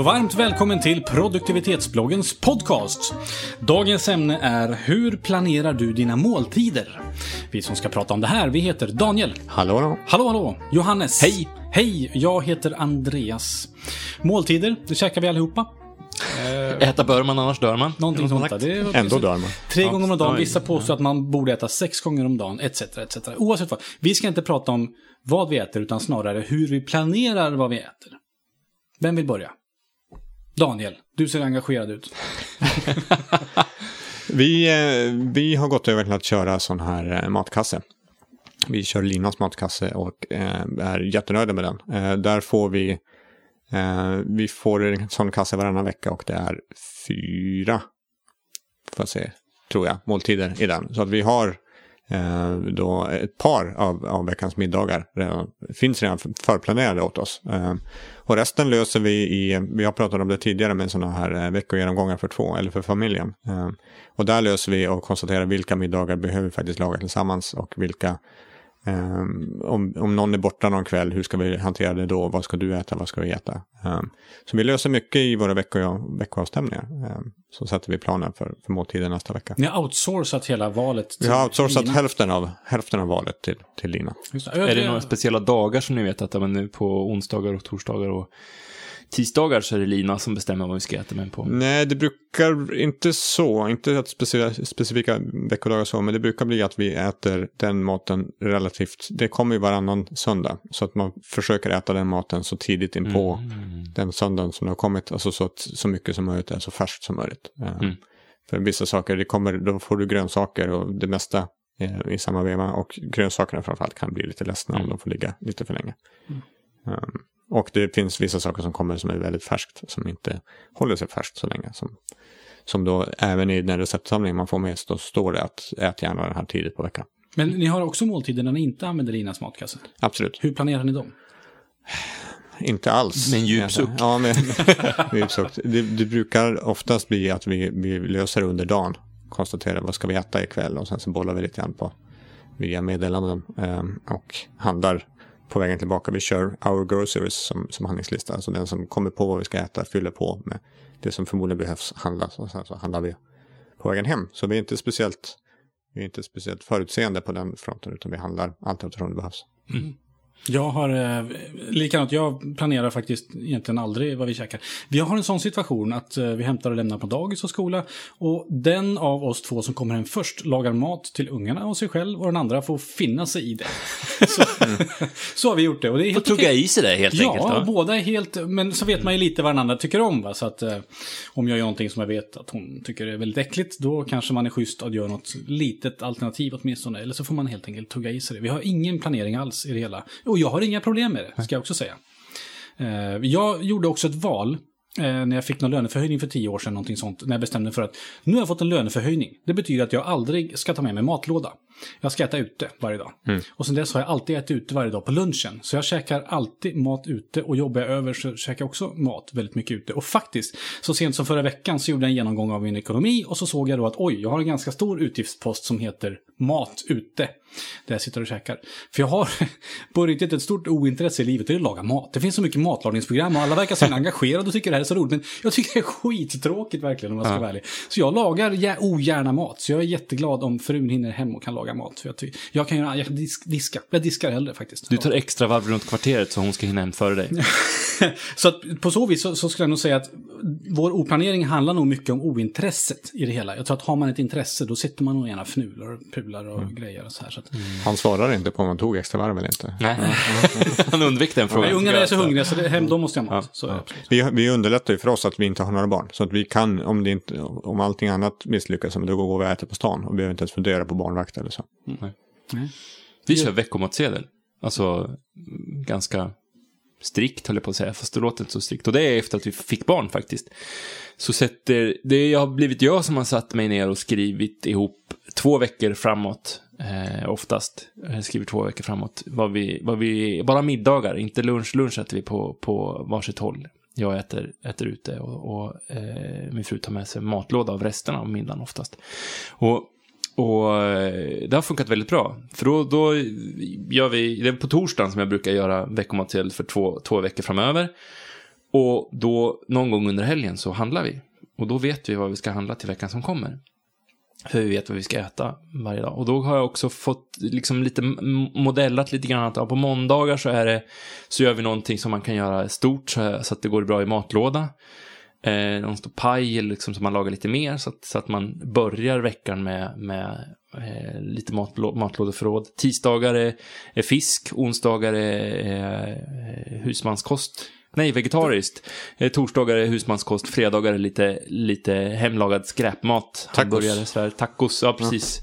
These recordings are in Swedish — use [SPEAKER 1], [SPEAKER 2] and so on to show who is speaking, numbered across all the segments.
[SPEAKER 1] och varmt välkommen till produktivitetsbloggens podcast. Dagens ämne är Hur planerar du dina måltider? Vi som ska prata om det här, vi heter Daniel.
[SPEAKER 2] Hallå, hallå.
[SPEAKER 1] Hallå, hallå. Johannes.
[SPEAKER 3] Hej.
[SPEAKER 1] Hej, jag heter Andreas. Måltider, det käkar vi allihopa.
[SPEAKER 3] Äta bör man, annars dör man.
[SPEAKER 1] Någonting sånt där. Det är
[SPEAKER 2] Ändå dör man.
[SPEAKER 1] Tre gånger om dagen. Vissa påstår att man borde äta sex gånger om dagen, etc. etc. Oavsett vad. Vi ska inte prata om vad vi äter, utan snarare hur vi planerar vad vi äter. Vem vill börja? Daniel, du ser engagerad ut.
[SPEAKER 2] Vi, eh, vi har gått över till att köra sån här eh, matkasse. Vi kör Linas matkasse och eh, är jättenöjda med den. Där får vi, vi får en sån kasse varannan vecka och det är fyra, får jag se, tror jag, måltider i den. Så att vi har Eh, då ett par av, av veckans middagar redan, finns redan förplanerade åt oss. Eh, och resten löser vi i, vi har pratat om det tidigare med sådana här eh, veckogenomgångar för två, eller för familjen. Eh, och där löser vi och konstaterar vilka middagar behöver vi faktiskt laga tillsammans och vilka Um, om, om någon är borta någon kväll, hur ska vi hantera det då? Vad ska du äta? Vad ska vi äta? Um, så vi löser mycket i våra vecko, veckoavstämningar. Um, så sätter vi planen för, för måltiden nästa vecka.
[SPEAKER 1] Ni har outsourcat hela valet.
[SPEAKER 2] Vi
[SPEAKER 1] till
[SPEAKER 2] har outsourcat
[SPEAKER 1] Lina.
[SPEAKER 2] hälften av, hälften av valet till, till Lina.
[SPEAKER 1] Just.
[SPEAKER 3] Är det några speciella dagar som ni vet att men nu på onsdagar och torsdagar och tisdagar så är det Lina som bestämmer vad vi ska äta men på.
[SPEAKER 2] Nej, det brukar inte så, inte att specifika, specifika veckodagar så, men det brukar bli att vi äter den maten relativt, det kommer ju varannan söndag, så att man försöker äta den maten så tidigt in på
[SPEAKER 3] Mm.
[SPEAKER 2] den söndagen som det har kommit, alltså så att så mycket som möjligt är så färskt som möjligt. Eh,
[SPEAKER 3] Mm.
[SPEAKER 2] För vissa saker, det kommer, då får du grönsaker och det mesta eh, i samma veva och grönsakerna framförallt kan bli lite ledsna om
[SPEAKER 3] Mm.
[SPEAKER 2] de får ligga lite för länge. Um, och det finns vissa saker som kommer som är väldigt färskt, som inte håller sig färskt så länge. Som, som då även i den receptsamling man får med så står det att ät gärna den här tidigt på veckan.
[SPEAKER 1] Men ni har också måltider när ni inte använder Linas matkasse.
[SPEAKER 2] Absolut,
[SPEAKER 1] Hur planerar ni dem?
[SPEAKER 2] inte alls.
[SPEAKER 3] Med en djup suck.
[SPEAKER 2] Ja, med, med djup suck. Det, det brukar oftast bli att vi, vi löser under dagen. Konstaterar vad ska vi äta ikväll och sen så bollar vi lite grann på via meddelanden um, och handlar på vägen tillbaka. Vi kör our groceries som, som handlingslista. Alltså den som kommer på vad vi ska äta fyller på med det som förmodligen behövs handlas. Och sen så handlar vi på vägen hem. Så vi är inte speciellt, vi är inte speciellt förutseende på den fronten utan vi handlar allt eftersom det behövs. Mm.
[SPEAKER 1] Jag har, eh, likadant, jag planerar faktiskt egentligen aldrig vad vi käkar. Vi har en sån situation att eh, vi hämtar och lämnar på dagis och skola. Och den av oss två som kommer hem först lagar mat till ungarna och sig själv och den andra får finna sig i det. Så, så har vi gjort det och det är
[SPEAKER 3] Får
[SPEAKER 1] helt
[SPEAKER 3] tugga
[SPEAKER 1] okej.
[SPEAKER 3] i sig det helt
[SPEAKER 1] Ja,
[SPEAKER 3] enkelt. va?
[SPEAKER 1] båda är helt, men så vet man ju lite vad den andra tycker om. Va? Så att eh, om jag gör någonting som jag vet att hon tycker är väldigt äckligt, då kanske man är schysst att göra något litet alternativ åtminstone. Eller så får man helt enkelt tugga i sig det. Vi har ingen planering alls i det hela. Och jag har inga problem med det, ska jag också säga. Eh, jag gjorde också ett val eh, när jag fick någon löneförhöjning för tio år sedan, någonting sånt, när jag bestämde mig för att nu har jag fått en löneförhöjning. Det betyder att jag aldrig ska ta med mig matlåda. Jag ska äta ute varje dag. Och sen dess har jag alltid ätit ute varje dag på lunchen. Så jag käkar alltid mat ute och jobbar jag över så käkar jag också mat väldigt mycket ute. Och faktiskt, så sent som förra veckan så gjorde jag en genomgång av min ekonomi och så såg jag då att oj, jag har en ganska stor utgiftspost som heter mat ute. Där jag sitter och käkar. För jag har på riktigt ett stort ointresse i livet, det är att laga mat. Det finns så mycket matlagningsprogram och alla verkar så engagerade och tycker det här är så roligt. Men jag tycker det är skittråkigt verkligen om jag ska vara ärlig. Så jag lagar gär- ogärna mat. Så jag är jätteglad om frun hinner hem och kan laga mat. För jag, ty- jag kan göra, jag kan disk, diska. Jag diskar hellre faktiskt.
[SPEAKER 3] Du tar extra varv runt kvarteret så hon ska hinna hem före dig.
[SPEAKER 1] så att på så vis så, så skulle jag nog säga att vår oplanering handlar nog mycket om ointresset i det hela. Jag tror att har man ett intresse då sitter man nog gärna fnular och pular och grejer och så här. Så att,
[SPEAKER 2] Han svarar inte på om han tog extra varv eller inte.
[SPEAKER 3] Nej, han undvek den frågan.
[SPEAKER 1] Ungarna är så hungriga så det, hem, då måste jag ha mat. Så är det absolut.
[SPEAKER 2] Vi, vi underlättar ju för oss att vi inte har några barn. Så att vi kan, om, det inte, om allting annat misslyckas, då går vi och äter på stan. Och vi behöver inte ens fundera på barnvakt eller så.
[SPEAKER 3] Vi kör veckomatsedel. Alltså, mm, ganska strikt höll jag på att säga, fast det låter inte så strikt. Och det är efter att vi fick barn faktiskt. Så sätter, det har blivit jag som har satt mig ner och skrivit ihop två veckor framåt, eh, oftast. Jag skriver två veckor framåt. Vad vi, vad vi, bara middagar, inte lunch. Lunch äter vi på, på varsitt håll. Jag äter, äter ute och, och eh, min fru tar med sig matlåda av resterna av middagen oftast. Och och eh, det har funkat väldigt bra. För då, då gör vi, det är på torsdagen som jag brukar göra veckomatsedel för två, två veckor framöver. Och då någon gång under helgen så handlar vi. Och då vet vi vad vi ska handla till veckan som kommer. För vi vet vad vi ska äta varje dag. Och då har jag också fått liksom lite modellat lite grann att ja, på måndagar så är det så gör vi någonting som man kan göra stort så att det går bra i matlåda. Eh, någon stor paj liksom så man lagar lite mer så att, så att man börjar veckan med, med eh, lite matlå, matlådeförråd. Tisdagar är, är fisk, onsdagar är, eh, husmanskost. Nej, vegetariskt. Eh, torsdagar är husmanskost, fredagar är lite, lite hemlagad skräpmat. Hamburgare, sådär. Tacos, ja precis.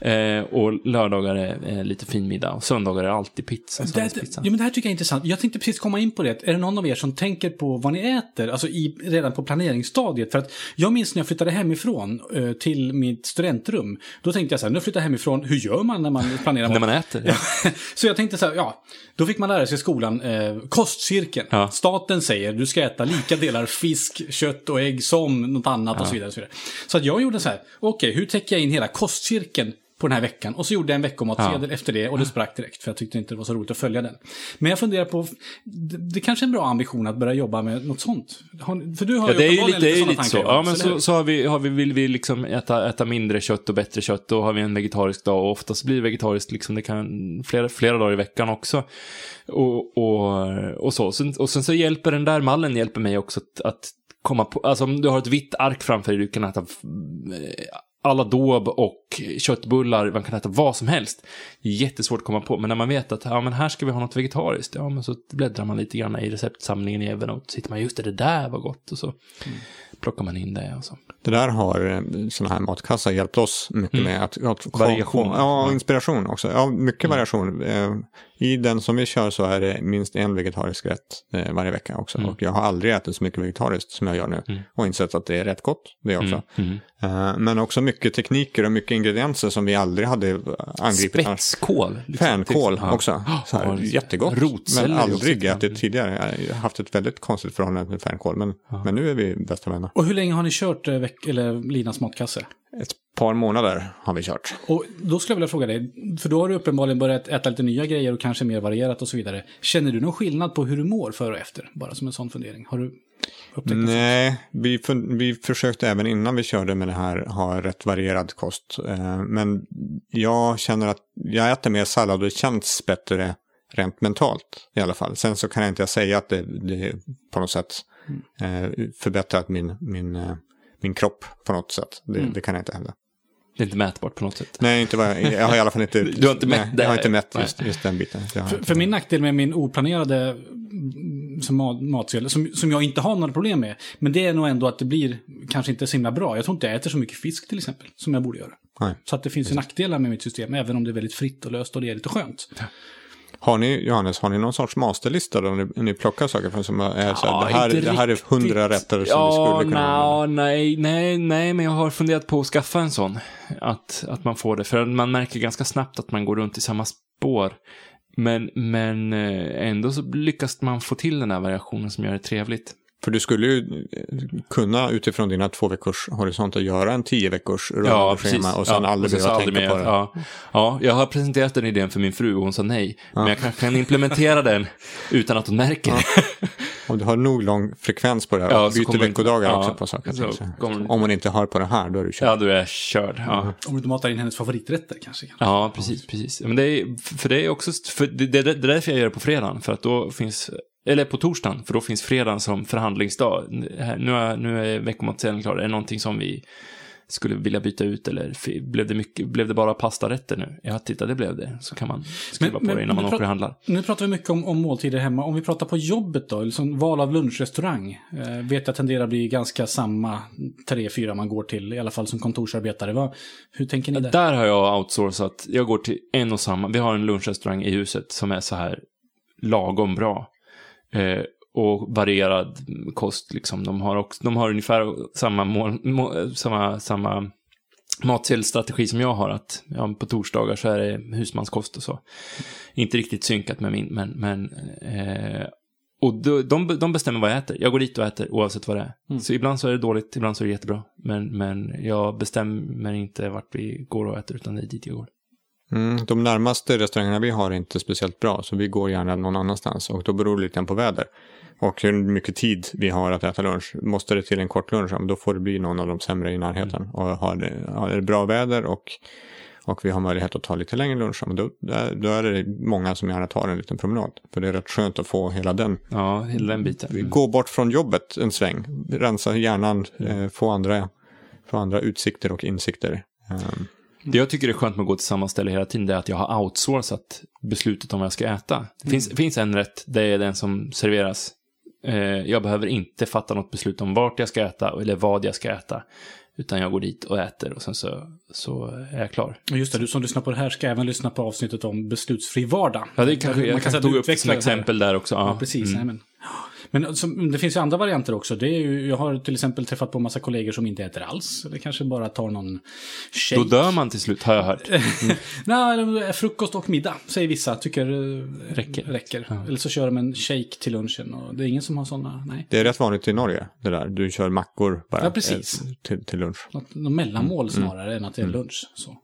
[SPEAKER 3] Eh, och lördagar är eh, lite fin middag. Och söndagar är alltid pizza.
[SPEAKER 1] Det,
[SPEAKER 3] söndagspizza.
[SPEAKER 1] ja, men det här tycker jag är intressant. Jag tänkte precis komma in på det. Är det någon av er som tänker på vad ni äter, alltså i, redan på planeringsstadiet? För att jag minns när jag flyttade hemifrån eh, till mitt studentrum. Då tänkte jag så här, nu flyttar jag hemifrån, hur gör man när man planerar
[SPEAKER 3] När man äter. Ja.
[SPEAKER 1] Så jag tänkte så här, ja, då fick man lära sig i skolan eh, kostcirkeln.
[SPEAKER 3] Ja.
[SPEAKER 1] Staten säger du ska äta lika delar fisk, kött och ägg som något annat och så vidare. Och så, vidare. så att jag gjorde så här, okej, hur täcker jag in hela kostcirkeln på den här veckan? Och så gjorde jag en veckomatsedel efter det och det sprack direkt för jag tyckte inte det var så roligt att följa den. Men jag funderar på, det, det kanske är en bra ambition att börja jobba med något sånt. Har, för du har
[SPEAKER 3] Ja, det är ju lite, det är lite så. Ja, men så, så har vi, har vi, vill vi liksom äta, äta mindre kött och bättre kött. Då har vi en vegetarisk dag och oftast blir det vegetariskt liksom, det kan flera, flera dagar i veckan också. Och, och, och så. Sen, och sen så hjälper den där mallen hjälper mig också att, att komma på, alltså om du har ett vitt ark framför dig, du kan äta Aladåb alla dob och köttbullar, man kan äta vad som helst. Jättesvårt att komma på, men när man vet att ja, men här ska vi ha något vegetariskt, ja men så bläddrar man lite grann i receptsamlingen i Evernote, så hittar man just det, det där var gott och så. Mm plockar man in det och så.
[SPEAKER 2] Det där har sådana här matkassar hjälpt oss mycket med. Att, att
[SPEAKER 3] Variation.
[SPEAKER 2] Ja, inspiration också. Ja, mycket variation. Eh, I den som vi kör så är det minst en vegetarisk rätt eh, varje vecka också. Och jag har aldrig ätit så mycket vegetariskt som jag gör nu. Och insett att det är rätt gott, det också. Eh, men också mycket tekniker och mycket ingredienser som vi aldrig hade angripit.
[SPEAKER 3] Spetskål. liksom.
[SPEAKER 2] Fänkål
[SPEAKER 3] Ja.
[SPEAKER 2] också. Så här,
[SPEAKER 3] Ja,
[SPEAKER 2] jättegott. men
[SPEAKER 3] också
[SPEAKER 2] aldrig ätit tidigare. Jag har haft ett väldigt konstigt förhållande till fänkål. Men, men nu är vi bästa vänner.
[SPEAKER 1] Och hur länge har ni kört eh, veck- eller Linas matkasse?
[SPEAKER 2] Ett par månader har vi kört.
[SPEAKER 1] Och då skulle jag vilja fråga dig, för då har du uppenbarligen börjat äta lite nya grejer och kanske mer varierat och så vidare. Känner du någon skillnad på hur du mår före och efter? Bara som en sån fundering. Har du upptäckt?
[SPEAKER 2] Nej, vi, vi försökte även innan vi körde med det här ha rätt varierad kost. Eh, Men jag känner att jag äter mer sallad och det känns bättre rent mentalt i alla fall. Sen så kan jag inte säga att det, det på något sätt eh, förbättrat min, min, eh, min kropp på något sätt. Det, det kan jag inte hävda.
[SPEAKER 3] Det är inte mätbart på något sätt.
[SPEAKER 2] Nej, inte jag, jag har i alla fall inte...
[SPEAKER 3] Du har inte mätt
[SPEAKER 2] nej, Jag har inte mätt just, just den biten. Jag har
[SPEAKER 1] För,
[SPEAKER 2] inte-
[SPEAKER 1] för min nackdel med min oplanerade mm, som mat, matsedel, som, som jag inte har några problem med, men det är nog ändå att det blir kanske inte så himla bra. Jag tror inte jag äter så mycket fisk till exempel, som jag borde göra.
[SPEAKER 2] Nej.
[SPEAKER 1] Så att det finns ju nackdelar med mitt system, även om det är väldigt fritt och löst och det är lite skönt.
[SPEAKER 2] Har ni, Johannes, har ni någon sorts masterlista då ni, ni plockar saker från som är så här,
[SPEAKER 3] Ja,
[SPEAKER 2] det, här, det här är hundra rätter som
[SPEAKER 3] ja,
[SPEAKER 2] vi skulle kunna använda?
[SPEAKER 3] nej, nej, nej, men jag har funderat på att skaffa en sån. Att, att man får det. För man märker ganska snabbt att man går runt i samma spår. Men, men eh, ändå så lyckas man få till den här variationen som gör det trevligt.
[SPEAKER 2] För du skulle ju eh, kunna utifrån dina två veckors horisonter göra en tio veckors schema och sen
[SPEAKER 3] Ja,
[SPEAKER 2] aldrig behöva tänka
[SPEAKER 3] aldrig
[SPEAKER 2] på
[SPEAKER 3] mer.
[SPEAKER 2] det.
[SPEAKER 3] Ja. ja, jag har presenterat den idén för min fru och hon sa nej. Men jag kanske kan implementera den utan att hon märker det.
[SPEAKER 2] Om du har nog lång frekvens på det här,
[SPEAKER 3] Ja,
[SPEAKER 2] och byter veckodagar
[SPEAKER 3] ja,
[SPEAKER 2] också på saker.
[SPEAKER 3] så
[SPEAKER 2] så.
[SPEAKER 3] kommer-
[SPEAKER 2] Om man inte hör på det här, då är du kört.
[SPEAKER 3] Ja, då är jag körd. Ja.
[SPEAKER 1] Om du inte matar in hennes favoriträtter kanske.
[SPEAKER 3] Ja, precis, precis. Men det är, för det är också, för det, det, det är därför jag gör det på fredagen, för att då finns, eller på torsdagen, för då finns fredagen som förhandlingsdag. Nu är, nu är veckomatsedeln klar, är det någonting som vi skulle vilja byta ut eller blev det, mycket, blev det bara pastarätter nu? Ja, titta, det blev det. Så kan man skriva
[SPEAKER 1] Men-
[SPEAKER 3] på
[SPEAKER 1] men-
[SPEAKER 3] det innan man åker och handlar.
[SPEAKER 1] Nu pratar vi mycket om, om måltider hemma. Om vi pratar på jobbet då, liksom val av lunchrestaurang. Eh, vet jag tenderar att bli ganska samma tre, fyra man går till, i alla fall som kontorsarbetare. Vad, hur tänker ni där?
[SPEAKER 3] Där har jag outsourcat. Jag går till en och samma. Vi har en lunchrestaurang i huset som är så här lagom bra. Eh, och varierad kost liksom. De har, också, de har ungefär samma, mål, må, samma, samma matsedelstrategi som jag har. Att ja, på torsdagar så är det husmanskost och så. Inte riktigt synkat med min, men... men eh, och de, de, de bestämmer vad jag äter. Jag går dit och äter oavsett vad det är. Så ibland så är det dåligt, ibland så är det jättebra. Men, men jag bestämmer inte vart vi går och äter, utan det är dit jag går.
[SPEAKER 2] Mm, de närmaste restaurangerna vi har är inte speciellt bra, så vi går gärna någon annanstans. Och då beror det lite på väder. Och hur mycket tid vi har att äta lunch. Måste det till en kort lunch, då får det bli någon av de sämre i närheten. Och har det, har det bra väder och, och vi har möjlighet att ta lite längre lunch, då, då är det många som gärna tar en liten promenad. För det är rätt skönt att få hela den.
[SPEAKER 3] Ja, hela den biten.
[SPEAKER 2] Gå bort från jobbet en sväng, rensa hjärnan, eh, få, andra, få andra utsikter och insikter. Um,
[SPEAKER 3] Det jag tycker är skönt med att gå till samma ställe hela tiden det är att jag har outsourcat beslutet om vad jag ska äta. Det finns, finns en rätt, det är den som serveras. Eh, jag behöver inte fatta något beslut om vart jag ska äta eller vad jag ska äta. Utan jag går dit och äter och sen så, så är jag klar.
[SPEAKER 1] Just det, du som lyssnar på det här ska även lyssna på avsnittet om beslutsfri vardag.
[SPEAKER 3] Ja, det kanske,
[SPEAKER 1] Man
[SPEAKER 3] jag
[SPEAKER 1] kan
[SPEAKER 3] kanske tog upp som exempel där också. Ja,
[SPEAKER 1] Ja, precis.
[SPEAKER 3] Mm.
[SPEAKER 1] nej, Men, som, det finns ju andra varianter också. Det är ju, jag har till exempel träffat på massa kollegor som inte äter alls. Eller kanske bara tar någon shake.
[SPEAKER 3] Då dör man till slut, har jag hört.
[SPEAKER 1] Nej, eller frukost och middag, säger vissa. Tycker eh,
[SPEAKER 3] Räcker.
[SPEAKER 1] räcker. Eller så kör de en shake till lunchen. Och det är ingen som har sådana, nej.
[SPEAKER 2] det är rätt vanligt i Norge, det där. Du kör mackor bara
[SPEAKER 1] Ja, precis.
[SPEAKER 2] eh, till, till lunch.
[SPEAKER 1] Något, något mellanmål snarare än att det är lunch. Så.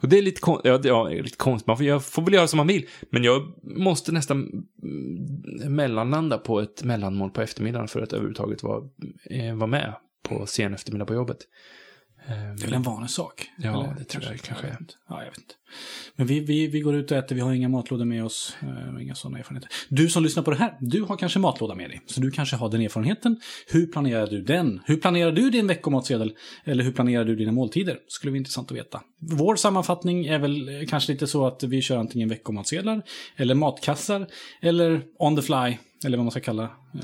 [SPEAKER 3] Och det är lite, kon- ja, det- ja, är lite konstigt, man får, jag får väl göra som man vill. Men jag måste nästan mm, mellanlanda på ett mellanmål på eftermiddagen för att överhuvudtaget vara, eh, vara med på sen eftermiddag på jobbet. Eh,
[SPEAKER 1] Det är väl en vanlig sak?
[SPEAKER 3] Ja, det tror jag kanske
[SPEAKER 1] inte. Ja, jag vet inte. Men vi, vi, vi går ut och äter, vi har inga matlådor med oss. Eh, inga sådana erfarenheter. Du som lyssnar på det här, du har kanske matlåda med dig. Så du kanske har den erfarenheten. Hur planerar du den? Hur planerar du din veckomatsedel? Eller hur planerar du dina måltider? Skulle vara intressant att veta. Vår sammanfattning är väl eh, kanske lite så att vi kör antingen veckomatsedlar, eller matkassar, eller on the fly, eller vad man ska kalla eh,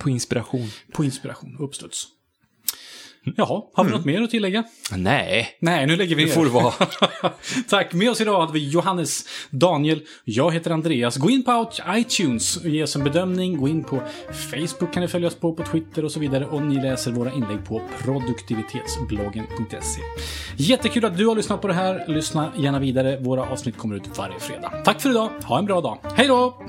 [SPEAKER 3] På inspiration.
[SPEAKER 1] på inspiration, uppstuds. Jaha, har vi något mer att tillägga?
[SPEAKER 3] Nej.
[SPEAKER 1] Nej, nu lägger vi ner.
[SPEAKER 3] får det vara.
[SPEAKER 1] Tack. Med oss idag hade vi Johannes, Daniel, jag heter Andreas. Gå in på iTunes och ge oss en bedömning. Gå in på Facebook kan ni följa oss på, på Twitter och så vidare. Och ni läser våra inlägg på produktivitetsbloggen.se. Jättekul att du har lyssnat på det här. Lyssna gärna vidare. Våra avsnitt kommer ut varje fredag. Tack för idag. Ha en bra dag. Hej då!